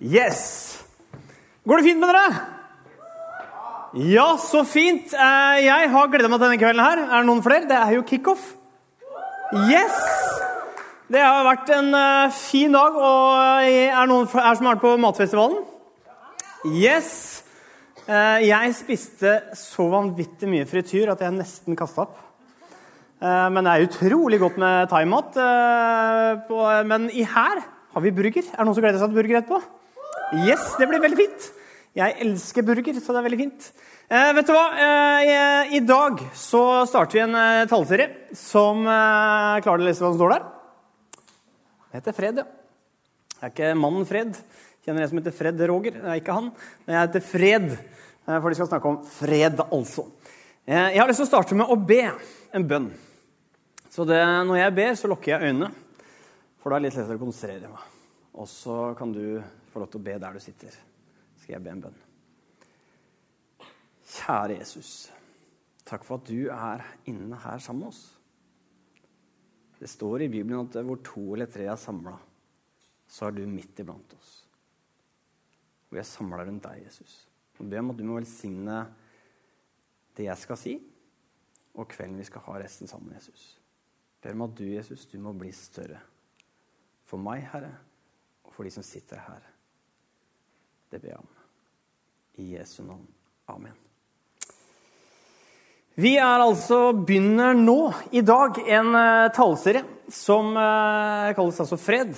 Yes! Går det fint med dere? Ja, så fint. Eh, Jeg har gleda meg til denne kvelden her. Er det noen flere? Det er jo kickoff. Yes! Det har vært en eh, fin dag. Og er det noen her som har vært på Matfestivalen? Yes! Eh, Jeg spiste så vanvittig mye frityr at jeg nesten kasta opp. Eh, Men det er utrolig godt med thaimat. eh, Men i her har vi burger. Er det noen som gleder seg til burger etterpå? Yes, det blir veldig fint. Jeg elsker burger, så det er veldig fint. Eh, vet du hva? Eh, I dag så starter vi en eh, tallserie som eh, Klarer du å lese hva som står der? Det heter Fred, ja. Det er ikke mannen Fred. Kjenner en som heter Fred Roger. Det er ikke han. Men jeg heter Fred, eh, for de skal snakke om fred, altså. Eh, jeg har lyst til å starte med å be en bønn. Så det, når jeg ber, så lukker jeg øynene, for da er det litt lettere å konsentrere meg. Og så kan du få lov til å be der du sitter. Skal jeg be en bønn. Kjære Jesus. Takk for at du er inne her sammen med oss. Det står i Bibelen at hvor to eller tre er samla, så er du midt iblant oss. Og jeg samla rundt deg, Jesus. Og ber om at du må velsigne det jeg skal si, og kvelden vi skal ha resten sammen, Jesus. Ber om at du, Jesus, du må bli større. For meg, Herre, og for de som sitter her. Det ber jeg om. I Jesu navn. Amen. Vi er altså begynner nå, i dag, en uh, taleserie som eh, kalles altså Fred.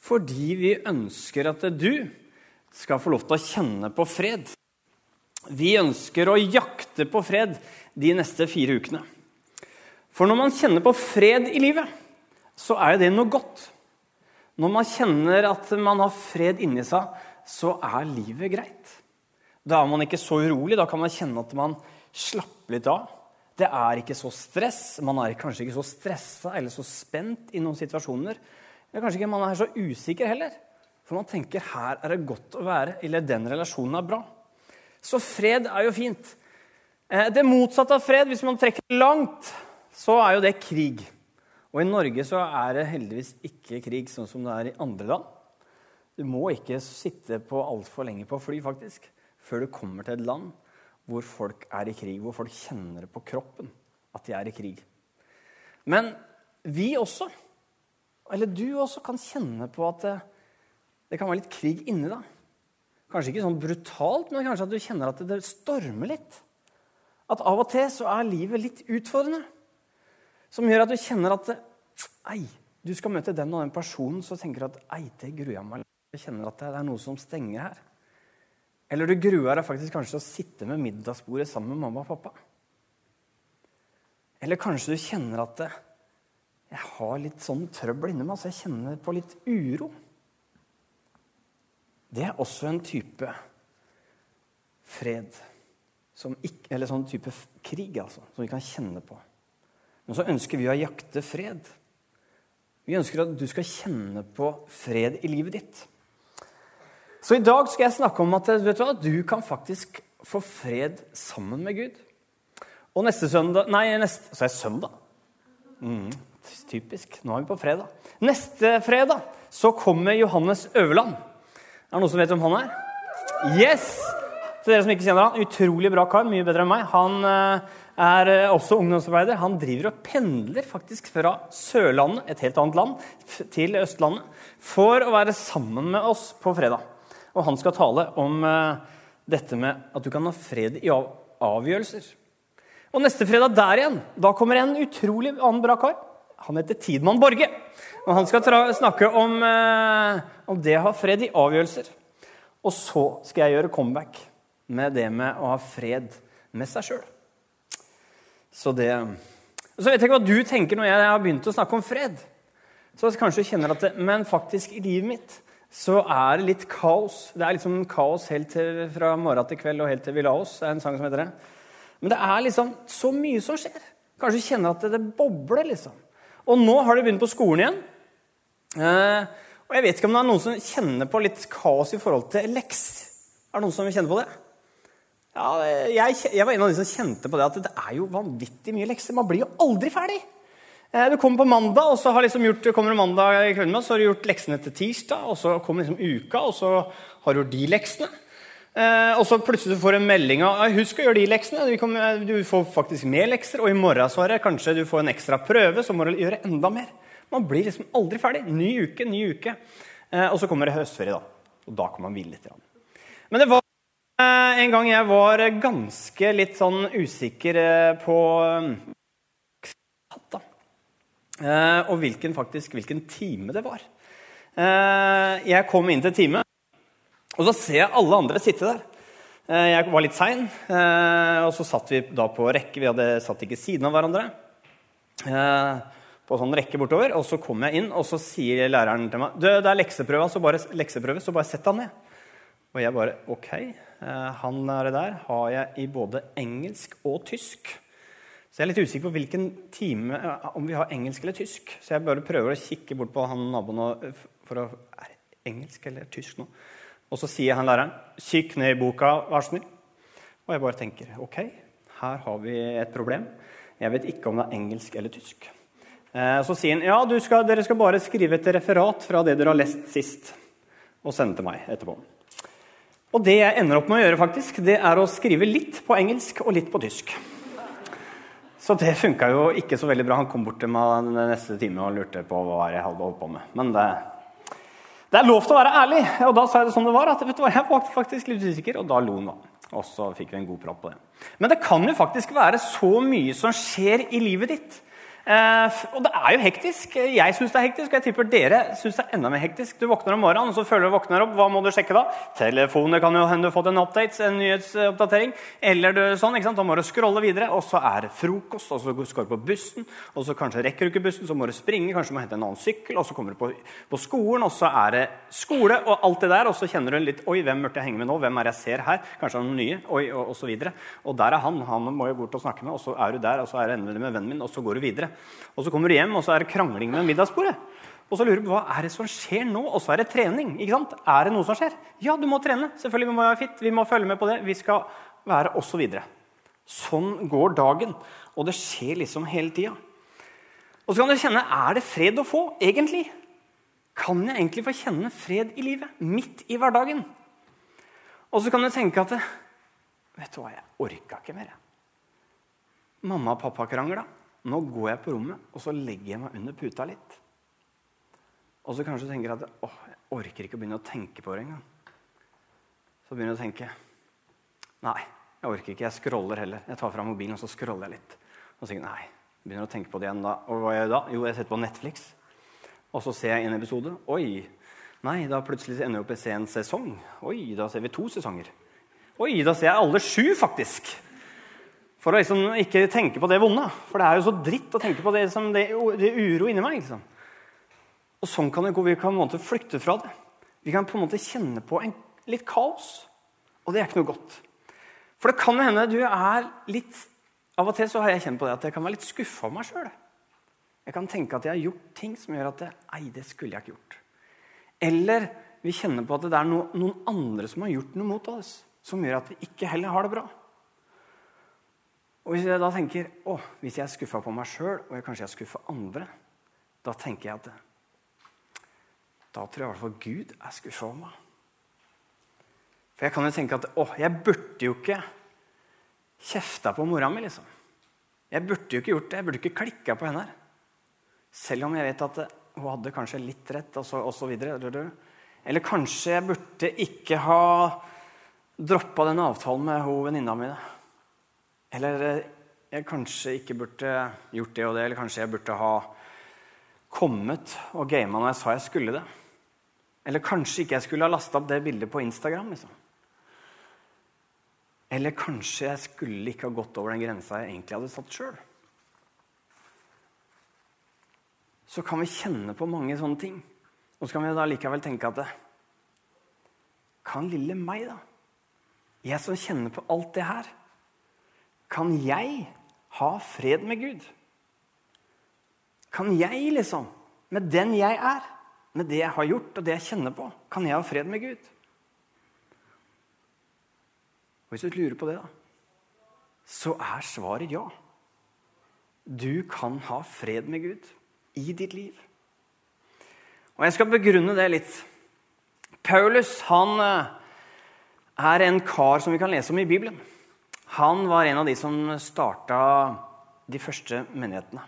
Fordi vi ønsker at du skal få lov til å kjenne på fred. Vi ønsker å jakte på fred de neste fire ukene. For når man kjenner på fred i livet, så er jo det noe godt. Når man kjenner at man har fred inni seg, så er livet greit. Da er man ikke så urolig. Da kan man kjenne at man slapper litt av. Det er ikke så stress. Man er kanskje ikke så stressa eller så spent i noen situasjoner. Eller kanskje ikke man er så usikker heller. For man tenker her er det godt å være, eller den relasjonen er bra. Så fred er jo fint. Eh, Det motsatte av fred, hvis man trekker langt, så er jo det krig. Og i Norge så er det heldigvis ikke krig sånn som det er i andre land. Du må ikke sitte på altfor lenge på fly, faktisk, før du kommer til et land hvor folk er i krig, hvor folk kjenner det på kroppen at de er i krig. Men vi også, eller du også, kan kjenne på at det, det kan være litt krig inni deg. Kanskje ikke sånn brutalt, men kanskje at du kjenner at det stormer litt. At av og til så er livet litt utfordrende. Som gjør at du kjenner at ei, du skal møte den og den personen, så tenker du at ei, det gruer jeg meg Jeg kjenner at det er noe som stenger her. Eller du gruer deg faktisk kanskje til å sitte med middagsbordet sammen med mamma og pappa. Eller kanskje du kjenner at jeg har litt sånn trøbbel inni meg, så jeg kjenner på litt uro. Det er også en type fred. Ikke, eller sånn type krig, altså, som vi kan kjenne på. Men så ønsker vi å jakte fred. Vi ønsker at du skal kjenne på fred i livet ditt. Så i dag skal jeg snakke om at du, hva, du kan faktisk få fred sammen med Gud. Og neste søndag Nei, neste, så er det søndag. Mm, typisk. Nå er vi på fredag. Neste fredag så kommer Johannes Øverland. Er det noen som vet hvem han er? Yes! Til dere som ikke kjenner han, Utrolig bra kar. Mye bedre enn meg. Han er også ungdomsarbeider. Han driver og pendler faktisk fra Sørlandet, et helt annet land, til Østlandet for å være sammen med oss på fredag. Og han skal tale om dette med at du kan ha fred i avgjørelser. Og neste fredag der igjen, da kommer en utrolig annen bra kar. Han heter Tidmann Borge. Og han skal snakke om, om det å ha fred i avgjørelser. Og så skal jeg gjøre comeback med det med å ha fred med seg sjøl. Så det Så vet jeg ikke hva du tenker når jeg har begynt å snakke om fred. Så kanskje du kjenner at det, Men faktisk, i livet mitt så er det litt kaos. Det er liksom kaos helt til, fra morgen til kveld og helt til vi la oss. Det er en sang som heter det. Men det er liksom så mye som skjer. Kanskje du kjenner at det, det bobler, liksom. Og nå har de begynt på skolen igjen. Eh, og jeg vet ikke om det er noen som kjenner på litt kaos i forhold til lekser. Er det noen som kjenner på det? Ja, jeg, jeg, var en av de som kjente på det at det er jo vanvittig mye lekser. Man blir jo aldri ferdig. Eh, du kommer på mandag, og så liksom gjort, kommer mandag i kvelden, så har du gjort leksene til tirsdag. Og så kommer liksom uka, og så har du gjort de leksene. Eh, og så plutselig får du en melding av husk å gjøre de leksene. Du, kommer, du får faktisk mer lekser, og i morgen så det kanskje du får en ekstra prøve, så må du gjøre enda mer. Man blir liksom aldri ferdig. Ny uke, ny uke. Eh, og så kommer det høstferie, da. Og da kan man hvile litt. Men det var eh, en gang jeg var ganske litt sånn usikker på. Og hvilken, faktisk, hvilken time det var. Jeg kom inn til time, og så ser jeg alle andre sitte der. Eh, jeg var litt sein, eh, og så satt vi da på rekke. Vi hadde satt ikke siden av hverandre. Eh, på sånn rekke bortover, Og så kommer jeg inn, og så sier læreren til meg det er lekseprøve, så bare, lekseprøve, så bare sett han ned. Og jeg bare OK. Han er der har jeg i både engelsk og tysk. Så jeg er litt usikker på hvilken time, om vi har engelsk eller tysk. Så jeg bare prøver å kikke bort på han naboen for å Er det engelsk eller tysk nå? Og så sier han læreren 'Kikk ned i boka, vær så snill'. Og jeg bare tenker OK, her har vi et problem. Jeg vet ikke om det er engelsk eller tysk. Eh, så sier han ja, skal, dere skal bare skrive et referat fra det dere har lest sist, og sende til meg etterpå. Og det jeg ender opp med å gjøre, faktisk, det er å skrive litt på engelsk og litt på tysk. Så det funka jo ikke så veldig bra. Han kom bort til meg neste time og lurte på hva jeg hadde holdt på med. Men det, det er lov til å være ærlig. Og da sa jeg det som det var. at vet du hva, Jeg var faktisk litt usikker, og da lo han. da. Og så fikk vi en god prat på det. Men det kan jo faktisk være så mye som skjer i livet ditt og det er jo hektisk. Jeg syns det er hektisk, og jeg tipper dere syns det er enda mer hektisk. Du våkner om morgenen, og så føler du våkner opp. Hva må du sjekke da? Telefoner kan jo hende du har fått en update, en nyhetsoppdatering. Eller du, sånn, ikke sant? Da må du scrolle videre, og så er det frokost, og så skal du på bussen. Og så kanskje rekker du ikke bussen, så må du springe, kanskje du må hente en annen sykkel. Og så kommer du på, på skolen, og så er det skole og alt det der. Og så kjenner du litt Oi, hvem burde jeg henge med nå? Hvem er jeg ser her? Kanskje noen nye? Oi, og, og så videre. Og der er han. Han må jo bort og snakke med, og så er du der, og så er det med vennen min, og så går du videre. Og så kommer du hjem, og så er det krangling med middagsbordet. Og så lurer du på hva er det som skjer nå, og så er det trening. ikke sant? Er det noe som skjer? Ja, du må trene. Selvfølgelig vi må være fit, vi må følge med på det. Vi skal være og videre. Sånn går dagen, og det skjer liksom hele tida. Og så kan du kjenne er det fred å få, egentlig? Kan jeg egentlig få kjenne fred i livet? Midt i hverdagen? Og så kan du tenke at Vet du hva, jeg orka ikke mer. Mamma og pappa krangla. Nå går jeg på rommet, og så legger jeg meg under puta litt. Og så kanskje du tenker at åh, jeg orker ikke å begynne å tenke på det engang. Så begynner du å tenke Nei, jeg orker ikke. Jeg scroller heller. Jeg tar fram mobilen og så scroller jeg litt. Og så tenker jeg, nei, jeg begynner å tenke på det igjen da. Og hva gjør jeg da? Jo, jeg setter på Netflix. Og så ser jeg en episode. Oi! Nei, da plutselig ender jeg opp i å se en sesong. Oi, da ser vi to sesonger. Oi, da ser jeg alle sju, faktisk. For å liksom ikke tenke på det vonde. For det er jo så dritt å tenke på det, som det, det uro inni meg. Liksom. Og sånn kan det gå. Vi kan på en måte flykte fra det. Vi kan på en måte kjenne på en, litt kaos. Og det er ikke noe godt. For det kan hende du er litt Av og til så har jeg kjent på det at jeg kan være litt skuffa av meg sjøl. Jeg kan tenke at jeg har gjort ting som gjør at det, Nei, det skulle jeg ikke gjort. Eller vi kjenner på at det er no, noen andre som har gjort noe mot oss, som gjør at vi ikke heller har det bra. Og Hvis jeg da tenker å, hvis jeg er skuffa på meg sjøl, og jeg kanskje er skuffa andre, da tenker jeg at da tror jeg i hvert fall Gud er skuffa over meg. For jeg kan jo tenke at å, jeg burde jo ikke kjefta på mora mi, liksom. Jeg burde jo ikke gjort det. Jeg burde ikke klikka på henne. Selv om jeg vet at hun hadde kanskje litt rett, og så, og så videre. Eller kanskje jeg burde ikke ha droppa den avtalen med hun venninna mi. Eller eh, jeg kanskje ikke burde gjort det og det, eller kanskje jeg burde ha kommet og gama når jeg sa jeg skulle det. Eller kanskje ikke jeg skulle ha lasta opp det bildet på Instagram. liksom. Eller kanskje jeg skulle ikke ha gått over den grensa jeg egentlig hadde satt sjøl. Så kan vi kjenne på mange sånne ting. Og så kan vi da likevel tenke at det, Kan lille meg, da? Jeg som kjenner på alt det her. Kan jeg ha fred med Gud? Kan jeg, liksom, med den jeg er, med det jeg har gjort og det jeg kjenner på, kan jeg ha fred med Gud? Og Hvis du lurer på det, da, så er svaret ja. du kan ha fred med Gud i ditt liv. Og Jeg skal begrunne det litt. Paulus han eh, er en kar som vi kan lese om i Bibelen. Han var en av de som starta de første menighetene.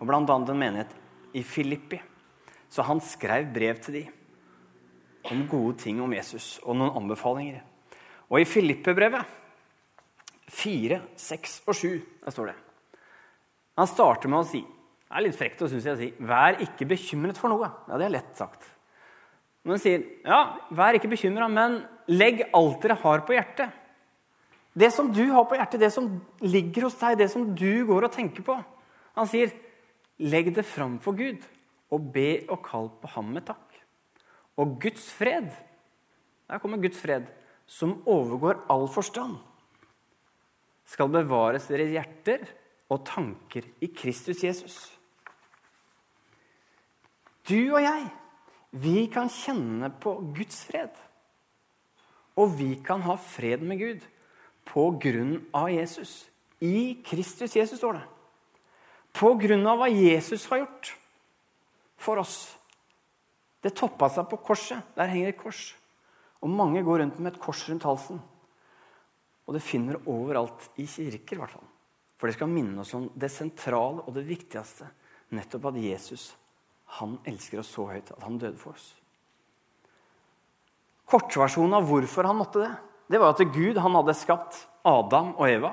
Og annet en menighet i Filippi. Så han skrev brev til de om gode ting om Jesus og noen anbefalinger. Og i Filippe-brevet 4, 6 og 7 der står det Han starter med å si Det er litt frekt å synes jeg, si 'vær ikke bekymret for noe'. Ja, Det er lett sagt. Men han sier ja, 'vær ikke bekymra, men legg alt dere har på hjertet'. Det som du har på hjertet, det som ligger hos deg, det som du går og tenker på. Han sier, 'Legg det fram for Gud, og be og kall på ham med takk.' Og Guds fred, der kommer Guds fred, som overgår all forstand, skal bevares deres hjerter og tanker i Kristus Jesus. Du og jeg, vi kan kjenne på Guds fred. Og vi kan ha fred med Gud på grunn av Jesus. I Kristus Jesus, står det. På grunn av hva Jesus har gjort for oss. Det toppa seg på korset. Der henger et kors. Og mange går rundt med et kors rundt halsen. Og det finner overalt i kirker, i hvert fall. For det skal minne oss om det sentrale og det viktigste. Nettopp at Jesus han elsker oss så høyt at han døde for oss. Kortversjonen av hvorfor han måtte det, det var at Gud han hadde skapt Adam og Eva.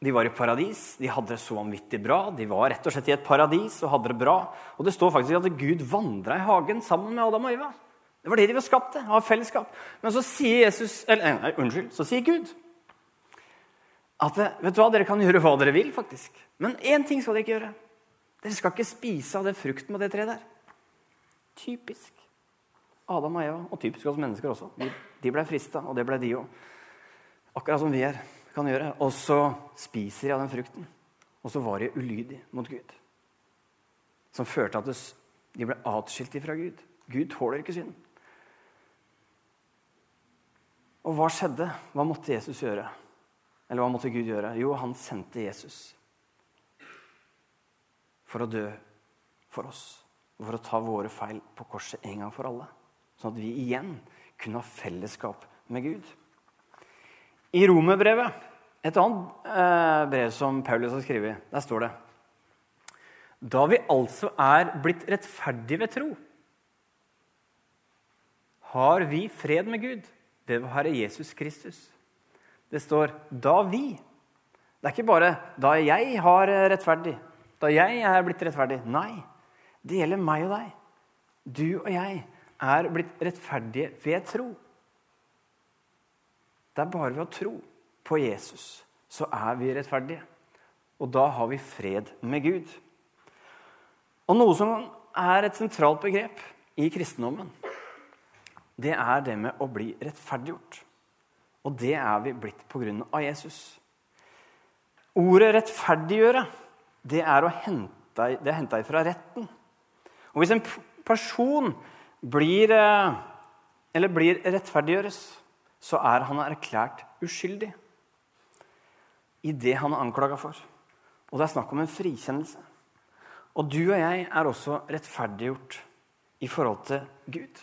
De var i paradis, de hadde det så vanvittig bra. De var rett og slett i et paradis og hadde det bra. Og det står faktisk at Gud vandra i hagen sammen med Adam og Eva. Det var det de var skapt til, av fellesskap. Men så sier Jesus, eller, nei, unnskyld, så sier Gud at vet du hva, dere kan gjøre hva dere vil, faktisk. Men én ting skal dere ikke gjøre. Dere skal ikke spise av det frukten på det treet der. Typisk Adam og Eva, og typisk oss mennesker også. De, de ble frista, og det ble de òg. Akkurat som vi er, kan gjøre. Og så spiser de av den frukten. Og så var de ulydige mot Gud. Som førte at de ble atskilt fra Gud. Gud tåler ikke synd. Og hva skjedde? Hva måtte Jesus gjøre? Eller hva måtte Gud gjøre? Jo, han sendte Jesus for å dø for oss. For å ta våre feil på korset en gang for alle. Sånn at vi igjen kunne ha fellesskap med Gud. I Romerbrevet, et annet eh, brev som Paulus har skrevet, der står det Da vi altså er blitt rettferdige ved tro, har vi fred med Gud ved Herre Jesus Kristus. Det står 'da vi'. Det er ikke bare 'da jeg har rettferdig', da jeg er blitt rettferdig. Nei, det gjelder meg og deg. Du og jeg er blitt rettferdige ved tro. Det er bare ved å tro på Jesus så er vi rettferdige. Og da har vi fred med Gud. Og noe som er et sentralt begrep i kristendommen, det er det med å bli rettferdiggjort. Og det er vi blitt av Jesus. Ordet 'rettferdiggjøre' det er hente, det henta fra retten. Og hvis en person blir, eh, eller blir rettferdiggjøres, så er han erklært uskyldig i det han er anklaga for. Og det er snakk om en frikjennelse. Og du og jeg er også rettferdiggjort i forhold til Gud.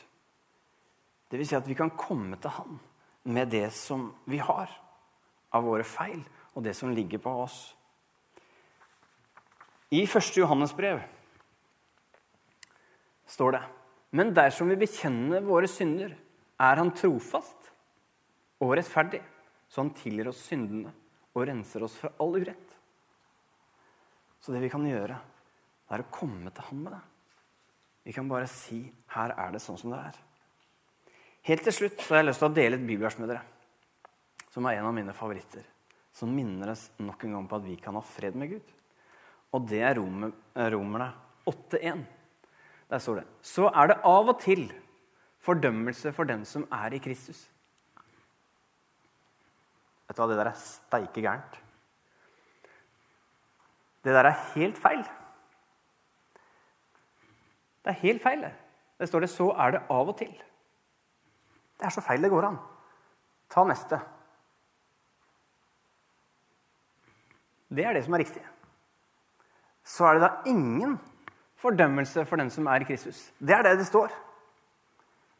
Det vil si at vi kan komme til Han med det som vi har av våre feil, og det som ligger på oss. I 1. Johannes brev står det Men dersom vi bekjenner våre synder, er Han trofast og rettferdig, så Han tilgir oss syndene og renser oss fra all urett. Så det vi kan gjøre, er å komme til ham med det. Vi kan bare si 'Her er det sånn som det er'. Helt til slutt så har jeg lyst til å dele et bibelvers med dere, som er en av mine favoritter. Som minner oss nok en gang på at vi kan ha fred med Gud. Og det er eh, Romerne 8,1. Der står det Så er det av og til fordømmelse for den som er i Kristus. Vet du hva, det der er steike gærent. Det der er helt feil. Det er helt feil. Det står det 'så er det av og til'. Det er så feil det går an. Ta neste. Det er det som er riktig. så er det da ingen fordømmelse for den som er i Kristus. Det er det det står.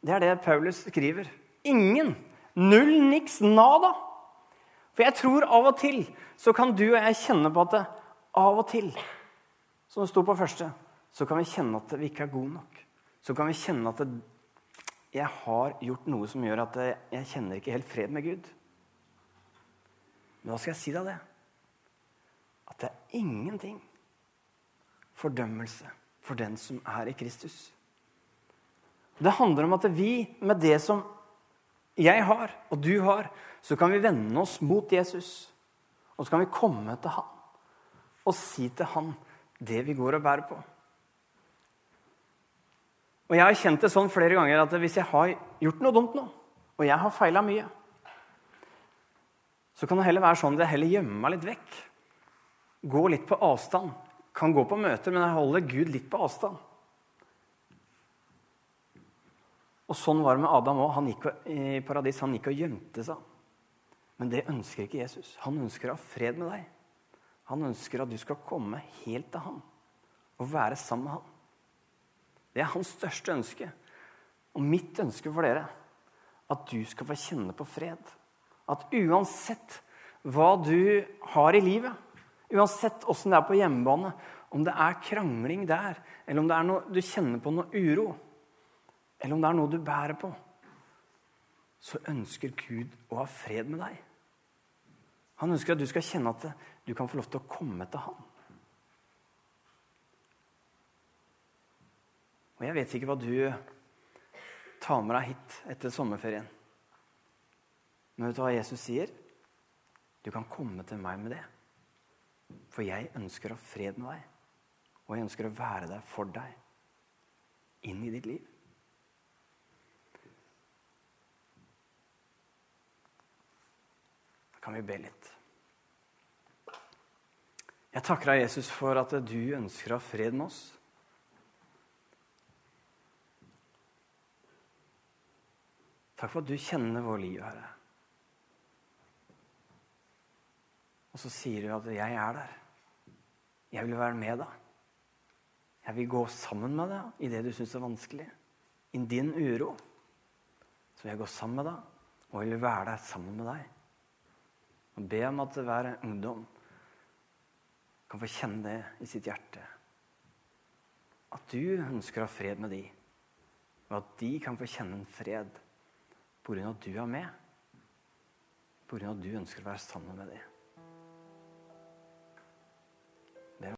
Det er det Paulus skriver. Ingen. Null, niks, nada. For jeg tror av og til så kan du og jeg kjenne på at det, av og til, som det sto på første, så kan vi kjenne at vi ikke er gode nok. Så kan vi kjenne at det, jeg har gjort noe som gjør at jeg kjenner ikke helt fred med Gud. Men hva skal jeg si deg det? At det er ingenting fordømmelse for den som er i Kristus. Det handler om at vi, med det som jeg har, og du har, så kan vi vende oss mot Jesus. Og så kan vi komme til han og si til han det vi går og bærer på. Og Jeg har kjent det sånn flere ganger at hvis jeg har gjort noe dumt nå, og jeg har feila mye, så kan det heller være sånn at jeg heller gjemmer meg litt vekk. Gå litt på avstand. Kan gå på møter, men jeg holder Gud litt på avstand. Og Sånn var det med Adam òg. Han gikk i paradis, han gikk og gjemte seg. Men det ønsker ikke Jesus. Han ønsker å ha fred med deg. Han ønsker at du skal komme helt til ham og være sammen med ham. Det er hans største ønske. Og mitt ønske for dere at du skal få kjenne på fred. At uansett hva du har i livet, uansett åssen det er på hjemmebane, om det er krangling der, eller om det er noe, du kjenner på noe uro, eller om det er noe du bærer på, så ønsker Gud å ha fred med deg. Han ønsker at du skal kjenne at du kan få lov til å komme til ham. Og jeg vet ikke hva du tar med deg hit etter sommerferien. Men vet du hva Jesus sier? Du kan komme til meg med det. For jeg ønsker å ha fred med deg. Og jeg ønsker å være der for deg inn i ditt liv. Da kan vi be litt. Jeg takker deg, Jesus, for at du ønsker å ha fred med oss. Takk for at du kjenner vår liv, Herre. Og så sier du at 'jeg er der'. Jeg vil være med deg. Jeg vil gå sammen med deg i det du syns er vanskelig. I din uro. Så vil jeg gå sammen med deg, og jeg vil være der sammen med deg. Og be om at hver ungdom kan få kjenne det i sitt hjerte. At du ønsker å ha fred med de, og at de kan få kjenne en fred pga. at du er med. Pga. at du ønsker å være sammen med dem.